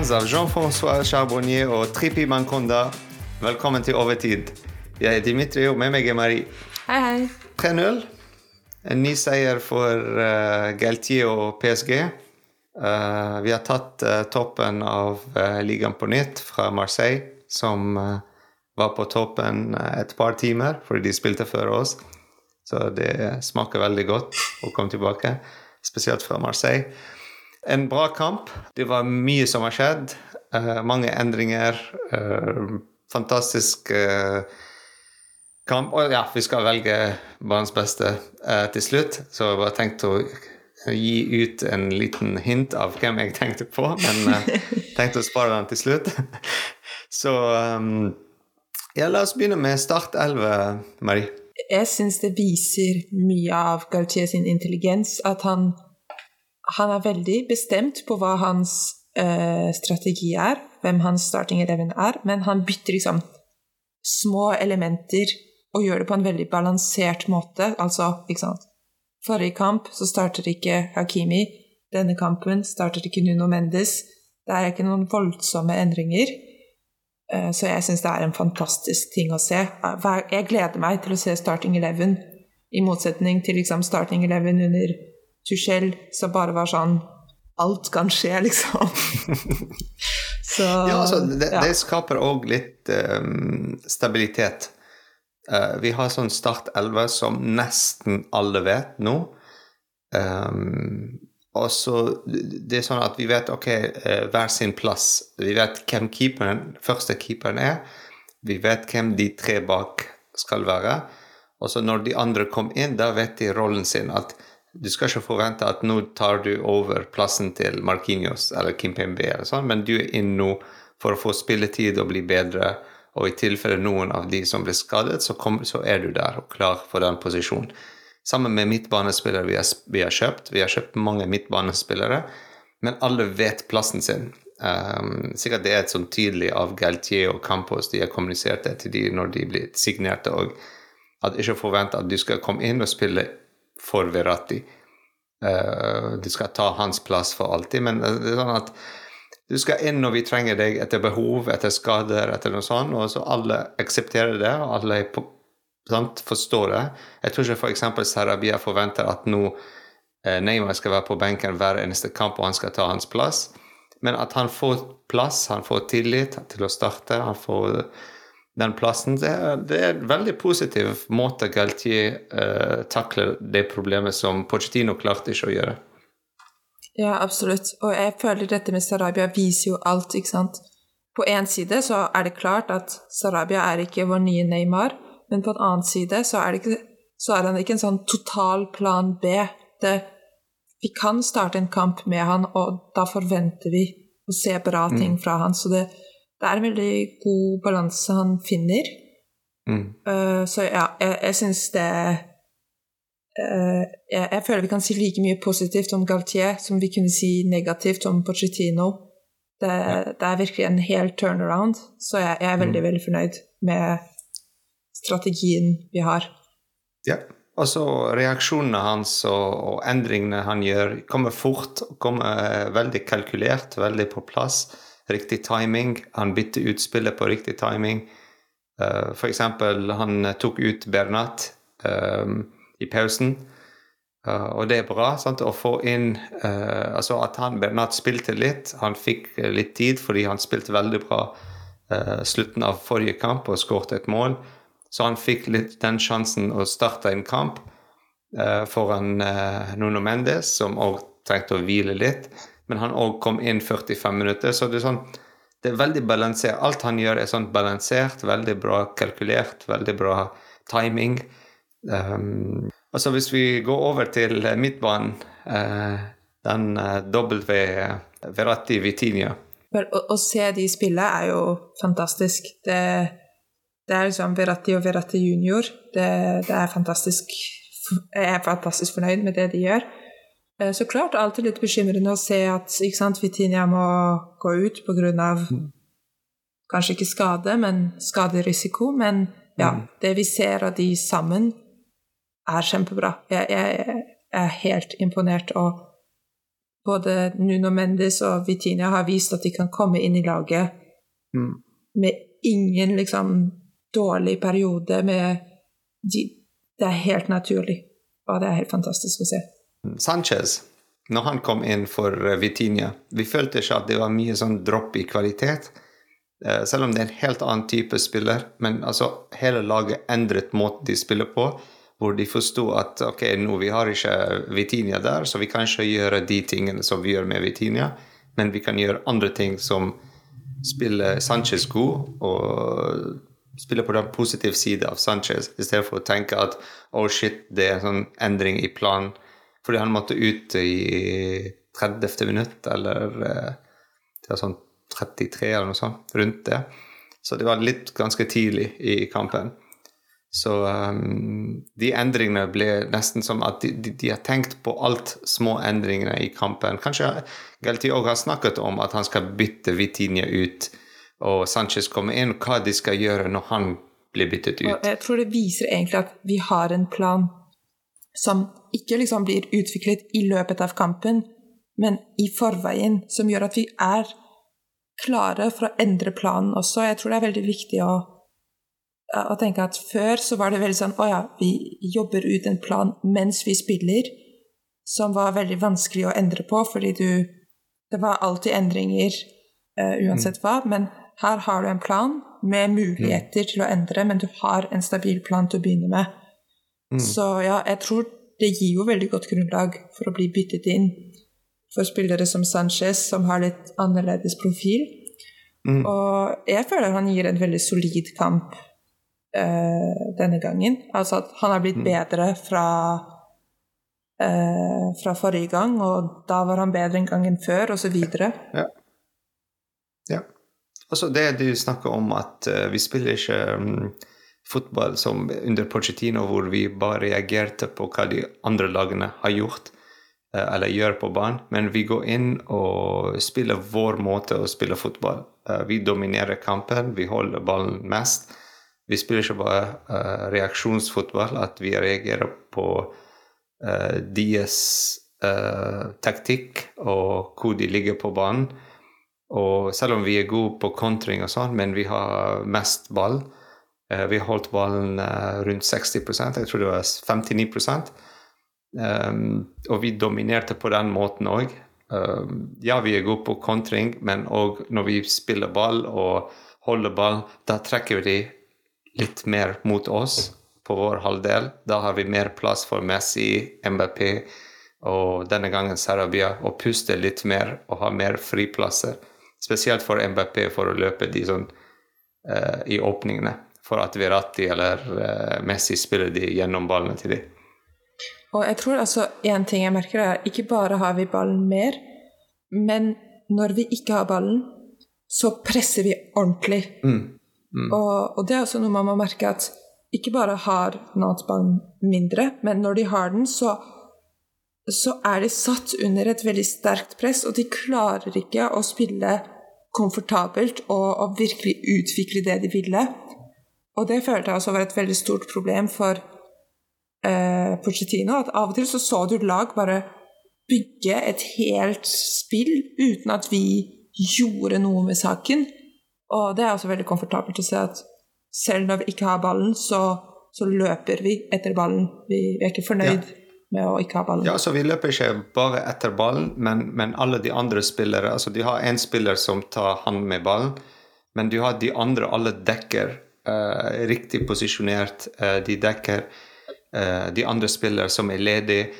Kjære av Jean-François Charbonnier og Trippi Mankonda, velkommen til Overtid. Jeg er Dimitri, og med meg er Marie. Hei, hei. 3-0. En ny seier for uh, Galtier og PSG. Uh, vi har tatt uh, toppen av uh, ligaen på nytt fra Marseille, som var på toppen et par timer fordi de spilte før oss. Så det smaker veldig godt å komme tilbake, spesielt fra Marseille. En bra kamp. Det var mye som har skjedd. mange endringer. fantastisk kamp. Og ja, vi skal velge banens beste til slutt, så jeg bare tenkte å gi ut en liten hint av hvem jeg tenkte på, men uh, tenkte å spare den til slutt. Så um, ja, la oss begynne med Start 11, Marie. Jeg syns det viser mye av Gautier sin intelligens. At han, han er veldig bestemt på hva hans uh, strategi er, hvem hans starting eleven er, men han bytter liksom små elementer og gjør det på en veldig balansert måte. Altså, ikke sant Forrige kamp så starter ikke Hakimi. Denne kampen starter ikke Nuno Mendes. Det er ikke noen voldsomme endringer. Eh, så jeg syns det er en fantastisk ting å se. Jeg gleder meg til å se Starting Eleven, i motsetning til liksom Starting Eleven under Tuchel, som bare var sånn Alt kan skje, liksom. så, ja, altså, det, ja. det skaper òg litt um, stabilitet. Uh, vi har sånn Start 11 som nesten alle vet nå. Um, og så Det er sånn at vi vet ok, uh, hver sin plass. Vi vet hvem keeperen, første keeperen er. Vi vet hvem de tre bak skal være. Og så når de andre kom inn, da vet de rollen sin. At du skal ikke forvente at nå tar du over plassen til Markinios eller Kimpembe, eller sånn, men du er inn nå for å få spilletid og bli bedre og i tilfelle noen av de som blir skadet, så, kom, så er du der og klar for den posisjonen. Sammen med midtbanespillere vi har, vi har kjøpt. Vi har kjøpt mange midtbanespillere, men alle vet plassen sin. Um, sikkert det er et sånn tydelig av Galtier og Campos de har kommunisert det til de når de blir signerte. og at ikke forvente at du skal komme inn og spille for Verratti. Uh, du skal ta hans plass for alltid, men det er sånn at du skal inn når vi trenger deg etter behov, etter skader, etter noe sånt. Og så alle aksepterer det, og alle på, sant, forstår det. Jeg tror ikke f.eks. Sarabia forventer at nå eh, Neymar skal være på benken hver eneste kamp, og han skal ta hans plass. Men at han får plass, han får tillit til å starte, han får den plassen, det, det er en veldig positiv måte Galtier uh, takler det problemet som Pochettino klarte ikke å gjøre. Ja, absolutt. Og jeg føler dette med Sarabia viser jo alt, ikke sant. På én side så er det klart at Sarabia er ikke vår nye Neymar, men på en annen side så er, ikke, så er han ikke en sånn total plan B. Det, vi kan starte en kamp med han, og da forventer vi å se bra mm. ting fra han. Så det, det er en veldig god balanse han finner. Mm. Uh, så ja, jeg, jeg syns det uh, jeg, jeg, føler vi kan si like mye positivt om Galtier som vi kunne si negativt om Pochettino. Det, det er virkelig en hel turnaround, så jeg, jeg er veldig, mm. veldig fornøyd med strategien vi har. Ja, altså reaksjonene hans og, og, endringene han gjør, kommer fort. Kommer veldig kalkulert, veldig på plass. Riktig timing. Han bytter ut spillet på riktig timing. Uh, eksempel, han tok ut Bernat. Um, i pausen. Uh, og det er bra sant, å få inn uh, altså At han Bernat spilte litt. Han fikk litt tid fordi han spilte veldig bra slutten av forrige kamp og skåret et mål. Så han fikk litt den sjansen å starte en kamp foran Nuno Mendes, som òg trengte å hvile litt. Men han òg kom inn 45 minutter, så det er sånn det er veldig balansert. Alt han gjør, er sånn balansert, veldig bra kalkulert, veldig bra timing. Um, altså Hvis vi går over til midtbanen, uh, den uh, W Verratti Vitinia å, å, se de spille er jo fantastisk. Det, det er liksom Verratti og Verratti junior. Det, det, er fantastisk Jeg er fantastisk fornøyd med det de gjør. Uh, så klart alltid litt bekymrende å se at ikke sant, Vitinia må gå ut pga. Kanskje ikke skade, men skaderisiko. Men ja, mm. det vi ser av de sammen, er kjempebra. Jeg, jeg, jeg er helt imponert. Og både Nuno Mendes og Vitinia har vist at de kan komme inn i laget mm. med ingen liksom dårlig periode. med de, Det er helt naturlig, og det er helt fantastisk å se. Sanchez, når han kom inn for Vitinha, vi følte ikke at det var mye sånn dropp i kvalitet. Eh, selv om det er en helt annen type spiller. Men altså, hele laget endret måten de spiller på hvor de forsto at ok, nå vi har ikke Vitinia der, så vi kan ikke gjøre de tingene som vi gjør med Vitinia, men vi kan gjøre andre ting som spiller Sanchez god, og spiller på den positive siden av Sanchez, i stedet for å tenke at oh shit, det er en sånn endring i planen. Fordi han måtte ut i 30. minutt, eller eh, det var sånn 33 eller noe sånt, rundt det. Så det var litt ganske tidlig i kampen. Så um, de endringene ble nesten som at de, de, de, har tenkt på alt små endringene i kampen. Kanskje Galti òg har snakket om at han skal bytte Vitinha ut, og Sanchez kommer inn, hva de skal gjøre når han blir byttet ut. Jeg tror det viser egentlig at vi har en plan som ikke liksom blir utviklet i løpet av kampen, men i forveien, som gjør at vi er klare for å endre planen også. Jeg tror det er veldig viktig å å tenke at før så var det veldig sånn Å ja, vi jobber ut en plan mens vi spiller, som var veldig vanskelig å endre på, fordi du Det var alltid endringer uh, uansett mm. hva, men her har du en plan med muligheter mm. til å endre, men du har en stabil plan til å begynne med. Mm. Så ja, jeg tror det gir jo veldig godt grunnlag for å bli byttet inn for spillere som Sanchez, som har litt annerledes profil. Mm. Og jeg føler han gir en veldig solid kamp uh, denne gangen. Altså at han har blitt mm. bedre fra, uh, fra forrige gang, og da var han bedre en gangen før, osv. Ja. ja. Altså det du snakker om, at uh, vi spiller ikke um, fotball som under Pochettino, hvor vi bare reagerte på hva de andre lagene har gjort eller gjør på banen, men vi går inn og spiller vår måte å spille fotball. Vi dominerer kampen, vi holder ballen mest. Vi spiller ikke bare uh, reaksjonsfotball, at vi reagerer på deres taktikk og hvor de ligger på banen. Og selv om vi er gode på kontring og sånn, men vi har mest ball. Vi holdt ballen rundt 60% jeg tror det var 59 um, Og vi dominerte på den måten òg. Um, ja, vi er gode på kontring, men òg når vi spiller ball og holder ball, da trekker vi de litt mer mot oss på vår halvdel. Da har vi mer plass for Messi, MBP og denne gangen Sarabia å puste litt mer og ha mer friplasser. Spesielt for MBP for å løpe de sånn uh, i åpningene. For at Verratti eller uh, Messi spiller de gjennom ballene til dem. Og jeg tror altså en ting jeg merker, er ikke bare har vi ballen mer, men når vi ikke har ballen, så presser vi ordentlig. Mm. Mm. Og, og, det er også noe man må merke at ikke bare har Nantes-ballen mindre, men når de har den, så, så er de satt under et veldig sterkt press, og de klarer ikke å spille komfortabelt og, og virkelig utvikle det de ville. Og det følte jeg også var et veldig stort problem for eh, Pochettino. At av og til så så du lag bare bygge et helt spill uten at vi gjorde noe med saken. Og det er også veldig komfortabelt å se at selv når vi ikke har ballen, så, så løper vi etter ballen. Vi, vi er ikke fornøyd ja. med å ikke ha ballen. Ja, så Vi løper ikke bare etter ballen, men, men alle de andre spillere altså De har én spiller som tar hand med ballen, men du har de andre, alle dekker uh, riktig posisjonert. Uh, de dekker uh, de andre spillere som er ledige.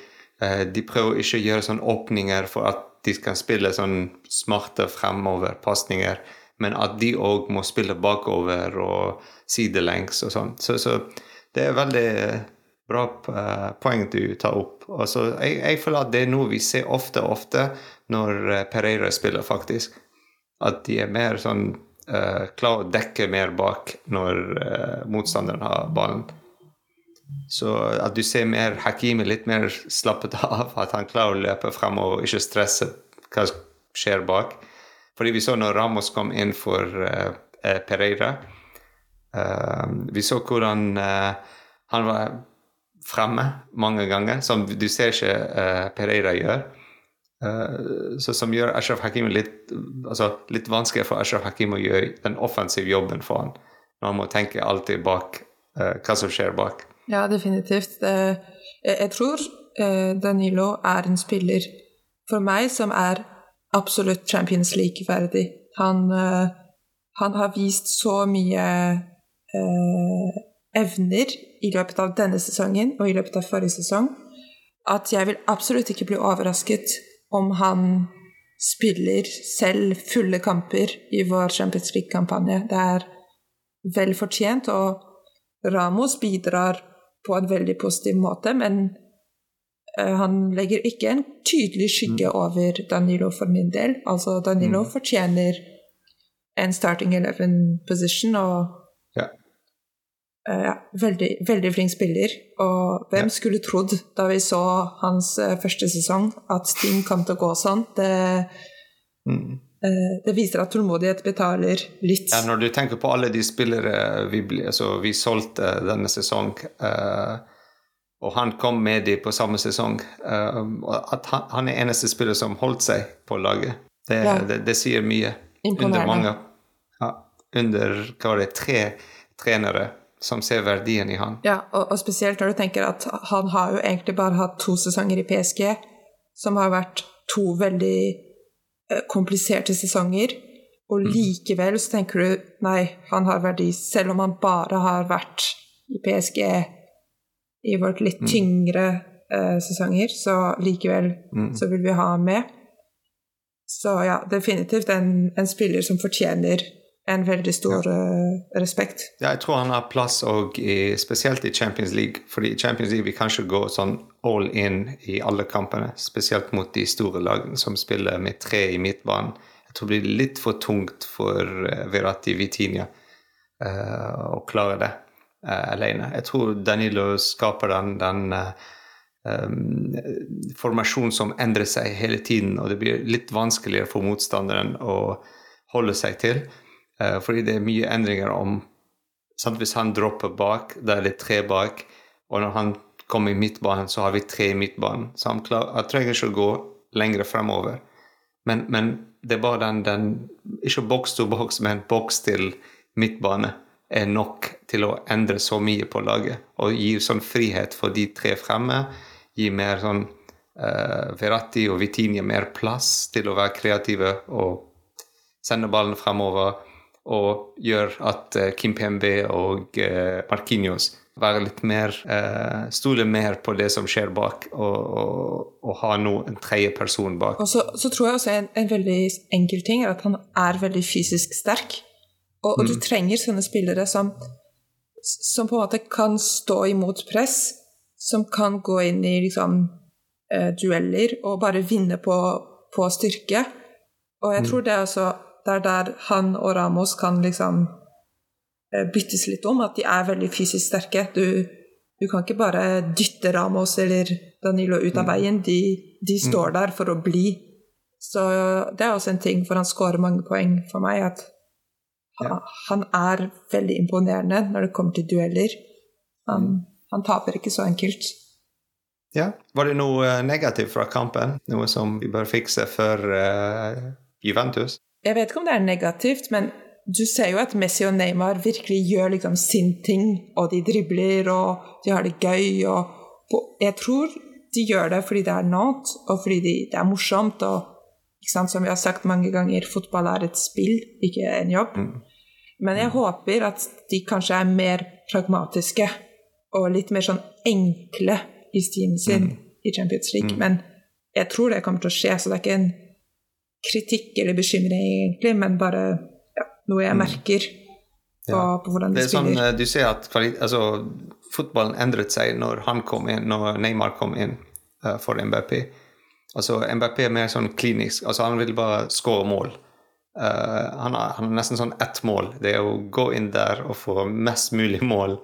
de prøver ikke å gjøre sånne åpninger for at de kan spille sånn smarte fremover-pasninger men at de òg må spille bakover og sidelengs og sånn. Så, så, det er veldig bra poeng du tar opp. Altså, jeg, jeg, føler at det er noe vi ser ofte, ofte når Pereira spiller, faktisk. At de er mer sånn uh, klar å dekke mer bak når motstanderen har ballen. Så at du ser mer Hakimi litt mer slappet av, at han klarer å løpe frem og ikke stresse hva skjer bak. Fordi vi så når Ramos kom inn for uh, Pereira uh, Vi så hvordan uh, han var fremme mange ganger, som du ser ikke Pereira gjør. Uh, så som gjør Ashraf Hakim litt, altså, litt vanskelig for Ashraf Hakim å gjøre den offensive jobben for han, når han må tenke alltid bak uh, hva som skjer bak. Ja, definitivt. Uh, jeg tror Danilo er en spiller for meg som er absolutt Champions League-verdig. Han, han, har vist så mye evner i løpet av denne sesongen og i løpet av forrige sesong at jeg vil absolutt ikke bli overrasket om han spiller selv fulle kamper i vår Champions League-kampanje. Det er vel fortjent, og Ramos bidrar på en veldig positiv måte, men uh, han legger ikke en tydelig skygge mm. over Danilo for min del. Altså, Danilo mm. fortjener en starting eleven position, og Eh, ja, veldig, veldig flink spiller. Og hvem skulle trodd, da vi så hans uh, første sesong, at ting kom til å gå sånn? Det, mm. uh, det viser at tålmodighet betaler litt. Ja, når du tenker på alle de spillere vi, altså, vi solgte denne sesong, og han kom med de på samme sesong At han, han, er eneste spiller som holdt seg på laget, det, ja. det, det sier mye. Under mange ja, Under hva var det, tre trenere som ser verdien i han. Ja, og, og, spesielt når du tenker at han har jo egentlig bare hatt to sesonger i PSG, som har vært to veldig eh, kompliserte sesonger. Og mm. likevel så tenker du nei, han har verdi, selv om han bare har vært i PSG i vårt litt mm. tyngre eh, sesonger, så likevel mm. så vil vi ha ham med. Så ja, definitivt en, en spiller som fortjener en veldig stor ja. uh, respekt. Ja, jeg tror han har plass òg, spesielt i Champions League. fordi i Champions League vi kanskje gå sånn all in i alle kampene. Spesielt mot de store lagene som spiller med tre i midtbanen. Jeg tror det blir litt for tungt for uh, Verratti Vitinia uh, å klare det uh, alene. Jeg tror Danilo skaper den, den um, formasjonen som endrer seg hele tiden, og det blir litt vanskeligere for motstanderen å holde seg til. Uh, fordi det er mye endringer om sant? Hvis han dropper bak, da er det tre bak. Og når han kommer i midtbanen, så har vi tre i midtbanen. Så han, klar, han trenger ikke å gå lenger fremover. Men, men det er bare den, den Ikke boks to boks, men boks til midtbane er nok til å endre så mye på laget. Og gi sånn frihet for de tre fremme. Gi mer sånn uh, Verratti og Vitinia mer plass til å være kreative og sende ballen fremover og gjør at uh, Kim Pembe og Markinios Marquinhos være litt mer Stole mer på det som skjer bak, og, og, og ha nå en tredje person bak. Og så, så, tror jeg også en, en veldig enkel ting er at han er veldig fysisk sterk. Og, og mm. du trenger sånne spillere som, som på en måte kan stå imot press, som kan gå inn i liksom, dueller og bare vinne på, på styrke. Og jeg mm. tror det er også det er der han og Ramos kan liksom eh, byttes litt om, at de er veldig fysisk sterke. Du, du kan ikke bare dytte Ramos eller Danilo ut av mm. veien. De, de mm. står der for å bli. Så det er også en ting, for han skårer mange poeng for meg, at han, han er veldig imponerende når det kommer til dueller. Han, mm. han taper ikke så enkelt. Ja. Var det noe eh, negativt fra kampen? Noe som vi bør fikse for uh, Juventus? Jeg vet ikke om det er negativt, men du ser jo at Messi og Neymar virkelig gjør liksom sin ting, og de dribler, og de har det gøy, og jeg tror de gjør det fordi det er not, og fordi de, det er morsomt, og sant, som vi har sagt mange ganger, fotball er et spill, ikke en jobb. Mm. Men jeg håper at de kanskje er mer pragmatiske og litt mer sånn enkle i stien sin mm. i Champions League. Mm. Men jeg tror det kommer til å skje, så det er ikke en kritikk eller bekymring, egentlig, men bare ja, noe jeg mm. merker på, ja. på hvordan de sånn, spiller. Sånn, du ser at altså, fotballen endret seg når han kom inn, når Neymar kom inn uh, for MBP. Altså, MBP er mer sånn klinisk. altså Han vil bare skåre mål. Uh, han, har, han, har, nesten sånn ett mål. Det er å gå inn der og få mest mulig mål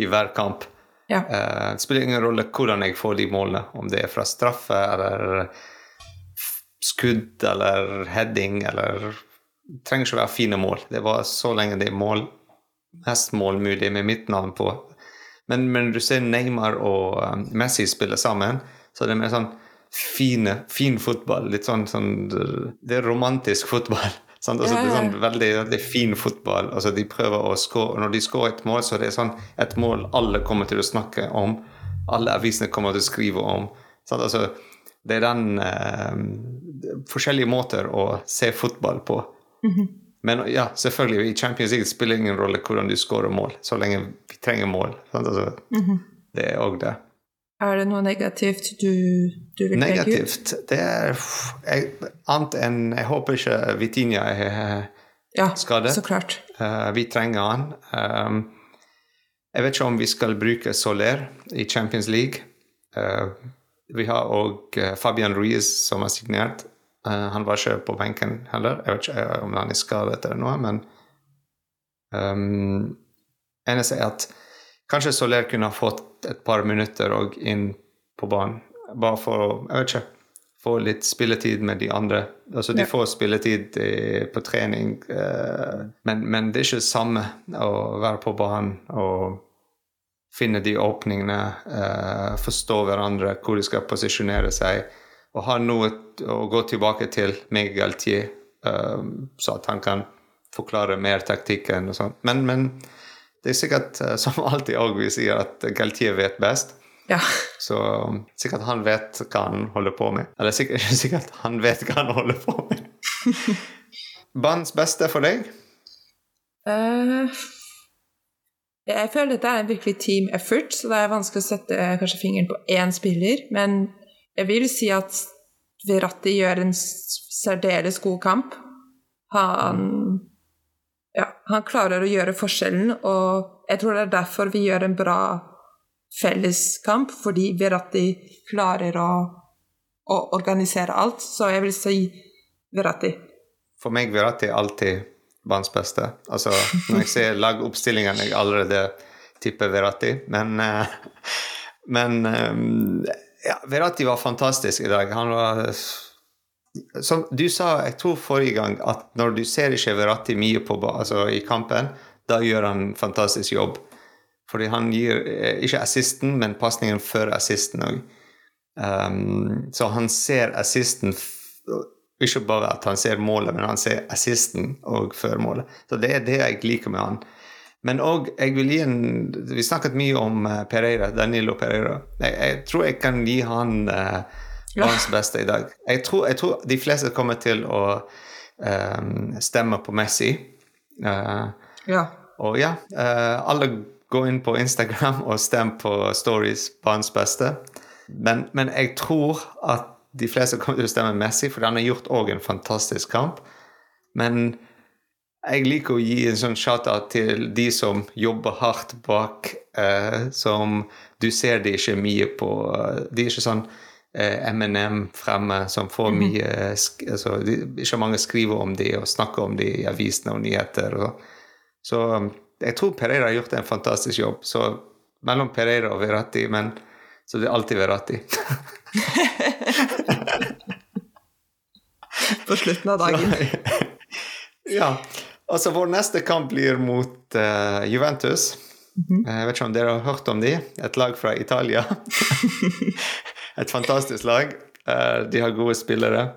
i hver kamp. Ja. Uh, det spiller ingen rolle hvordan jeg får de målene, om det er fra straffe eller skudd eller heading eller Det trenger ikke være fine mål. Det var så lenge det er mål, mest mål mulig med mitt navn på. Men, når du ser Neymar og um, Messi spille sammen, så det er mer sånn fine, fin fotball. Litt sånn, sånn Det er romantisk fotball. Sant? Altså, det er sånn veldig, veldig fin fotball. Altså, de prøver å score, Når de skårer et mål, så er det sånn et mål alle kommer til å snakke om. Alle avisene kommer til å skrive om. Sant? Altså, det er den eh, forskjellige måter å se fotball på. Mm -hmm. Men ja, selvfølgelig, i Champions League spiller det ingen rolle hvordan du skårer mål, så lenge vi trenger mål. Altså, mm -hmm. Det er òg det. Er det noe negativt du, du vil legge ut? Negativt? Det er jeg, annet enn Jeg håper ikke Vitinha er ja, skadet. Så klart. Uh, vi trenger han. Um, jeg vet ikke om vi skal bruke Soler i Champions League. Uh, vi har òg uh, Fabian Ruiz som er signert. han var ikke på benken heller. Jeg vet ikke om han er skadet eller noe, men um, eneste er at Kanskje Soler kunne ha fått et par minutter og inn på banen. Bare for å jeg vet ikke, få litt spilletid med de andre. Altså, De ja. får spilletid i, på trening, eh, men, men, det er ikke det samme å være på banen og finne de åpningene, eh, forstå hverandre, hvor de skal posisjonere seg, og ha noe å gå tilbake til med Galtier, eh, så at han kan forklare mer taktikken og sånn. Men, men det er sikkert eh, som alltid òg vi sier, at Galtier vet best. Ja. Så sikkert han vet hva han holder på med. Eller sikkert, sikkert han vet hva han holder på med. Bands beste for deg? Uh, jeg føler dette er en virkelig team effort, så det er vanskelig å sette uh, kanskje fingeren på én spiller. Men jeg vil si at Verratti gjør en særdeles god kamp. Han ja, han klarer å gjøre forskjellen, og jeg tror det er derfor vi gjør en bra felleskamp, fordi Verratti klarer å, å organisere alt. Så jeg vil si Verratti. For meg Verratti er alltid banens beste. Altså, når jeg ser lagoppstillingene jeg allerede tipper Verratti, men uh, Men um, ja, Verratti var fantastisk i dag. Han var som du sa, jeg tror forrige gang, at når du ser ikke Verratti mye på, altså i kampen, da gjør han fantastisk jobb. Fordi han gir eh, ikke assisten, men pasningen før assisten òg. Um, så han ser assisten Ikke bare at han ser målet, men han ser assisten og føremålet. Så det er det jeg liker med han. Men òg, jeg vil gi en Vi snakket mye om uh, Pereira, Danilo Pereira. Jeg, jeg, tror jeg kan gi han uh, hans beste i dag. Jeg tror, jeg tror, de fleste kommer til å um, stemme på Messi. Uh, ja. Og ja, uh, alle går inn på Instagram og stemmer på stories banens beste. Men, men, jeg tror at de fleste kommer til å stemme Messi, for han har gjort òg en fantastisk kamp. Men jeg liker å gi en sånn shout-out til de som jobber hardt bak, eh, som du ser de ikke mye på De er ikke sånn M&M fremme som får mhm. mye altså, Ikke mange skriver om de og snakker om de i avisene og nyheter. Og, så så jeg tror Pereira har gjort en fantastisk jobb. Så mellom Pereira og Veratti, men så det er alltid Verratti. På slutten av dagen. ja. Altså, vår neste kamp blir mot uh, Juventus. Mm -hmm. Jeg vet ikke om dere har hørt om de, et lag fra Italia. et fantastisk lag. Uh, de har gode spillere.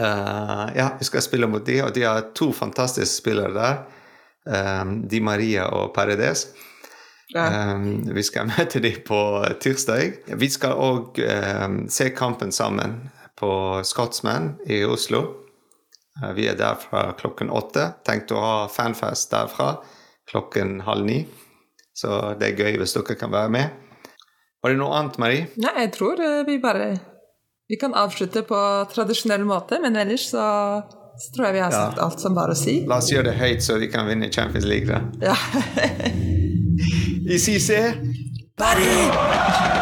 Uh, ja, vi skal spille mot de, og de har to fantastiske spillere der. Um, Di Maria og Paredes. Ja. Um, vi skal møte dem på tirsdag. Vi skal òg um, se kampen sammen på Scotsman i Oslo. Uh, vi er der fra klokken åtte. Tenkte å ha fanfest derfra klokken halv ni. Så det er gøy hvis dere kan være med. Var det noe annet, Marie? Nei, jeg tror eh, vi bare Vi kan avslutte på tradisjonell måte, men ellers så, så tror jeg vi har sagt ja. alt som var å si. La oss gjøre det høyt, så vi kan vinne Champions League, da. Ja. You see, sir? Buddy!